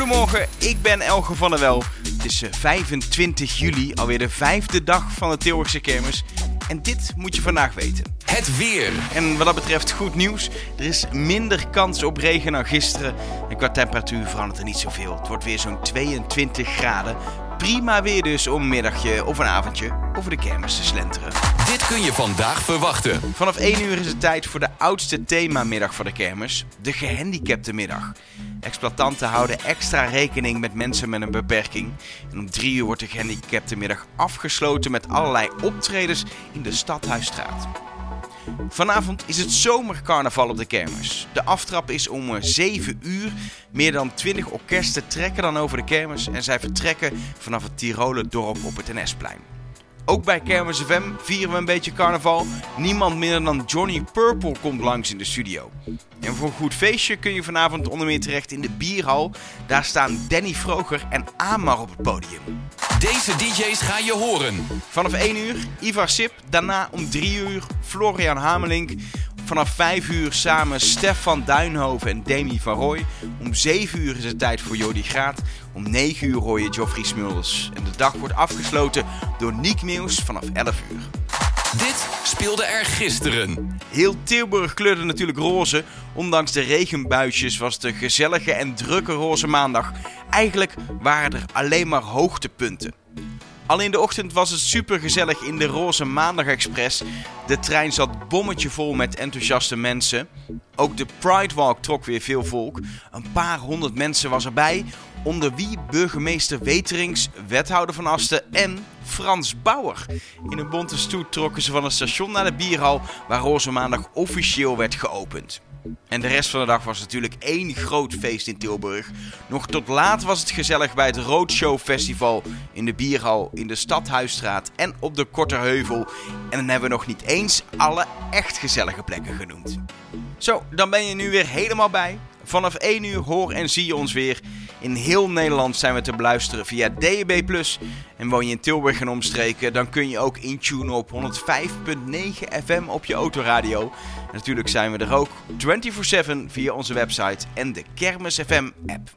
Goedemorgen, ik ben Elge van der Wel. Het is 25 juli, alweer de vijfde dag van de Tilburgse kermis. En dit moet je vandaag weten. Het weer. En wat dat betreft goed nieuws. Er is minder kans op regen dan gisteren. En qua temperatuur verandert er niet zoveel. Het wordt weer zo'n 22 graden. Prima weer dus om een middagje of een avondje over de kermis te slenteren. Dit kun je vandaag verwachten. Vanaf 1 uur is het tijd voor de oudste themamiddag voor de kermis, de gehandicapte middag. Exploitanten houden extra rekening met mensen met een beperking. En om 3 uur wordt de gehandicapte middag afgesloten met allerlei optredens in de Stadhuisstraat. Vanavond is het zomercarnaval op de kermis. De aftrap is om 7 uur. Meer dan 20 orkesten trekken dan over de kermis en zij vertrekken vanaf het Tiroler dorp op het NS-plein. Ook bij Kermis FM vieren we een beetje carnaval. Niemand minder dan Johnny Purple komt langs in de studio. En voor een goed feestje kun je vanavond onder meer terecht in de bierhal. Daar staan Danny Vroger en Amar op het podium. Deze DJ's ga je horen. Vanaf 1 uur Ivar Sip, daarna om 3 uur Florian Hamelink. Vanaf 5 uur samen Stefan Duinhoven en Demi van Rooij. Om 7 uur is het tijd voor Jody Graat. Om 9 uur hoor je Geoffrey Smulders. En de dag wordt afgesloten door Niek Meeuws vanaf 11 uur. Dit speelde er gisteren. Heel Tilburg kleurde natuurlijk roze. Ondanks de regenbuisjes was het een gezellige en drukke roze maandag. Eigenlijk waren er alleen maar hoogtepunten. Al in de ochtend was het super gezellig in de Roze Maandag Express. De trein zat bommetje vol met enthousiaste mensen. Ook de Pride Walk trok weer veel volk. Een paar honderd mensen was erbij. Onder wie burgemeester Weterings, wethouder van Asten en Frans Bauer. In een bonte stoet trokken ze van het station naar de bierhal waar Roze Maandag officieel werd geopend. En de rest van de dag was natuurlijk één groot feest in Tilburg. Nog tot laat was het gezellig bij het Roadshow Festival in de Bierhal, in de Stadhuisstraat en op de Korterheuvel. En dan hebben we nog niet eens alle echt gezellige plekken genoemd. Zo, dan ben je nu weer helemaal bij. Vanaf 1 uur hoor en zie je ons weer. In heel Nederland zijn we te beluisteren via DAB+. En woon je in Tilburg en omstreken, dan kun je ook intunen op 105.9 FM op je autoradio. Natuurlijk zijn we er ook 24-7 via onze website en de Kermis FM app.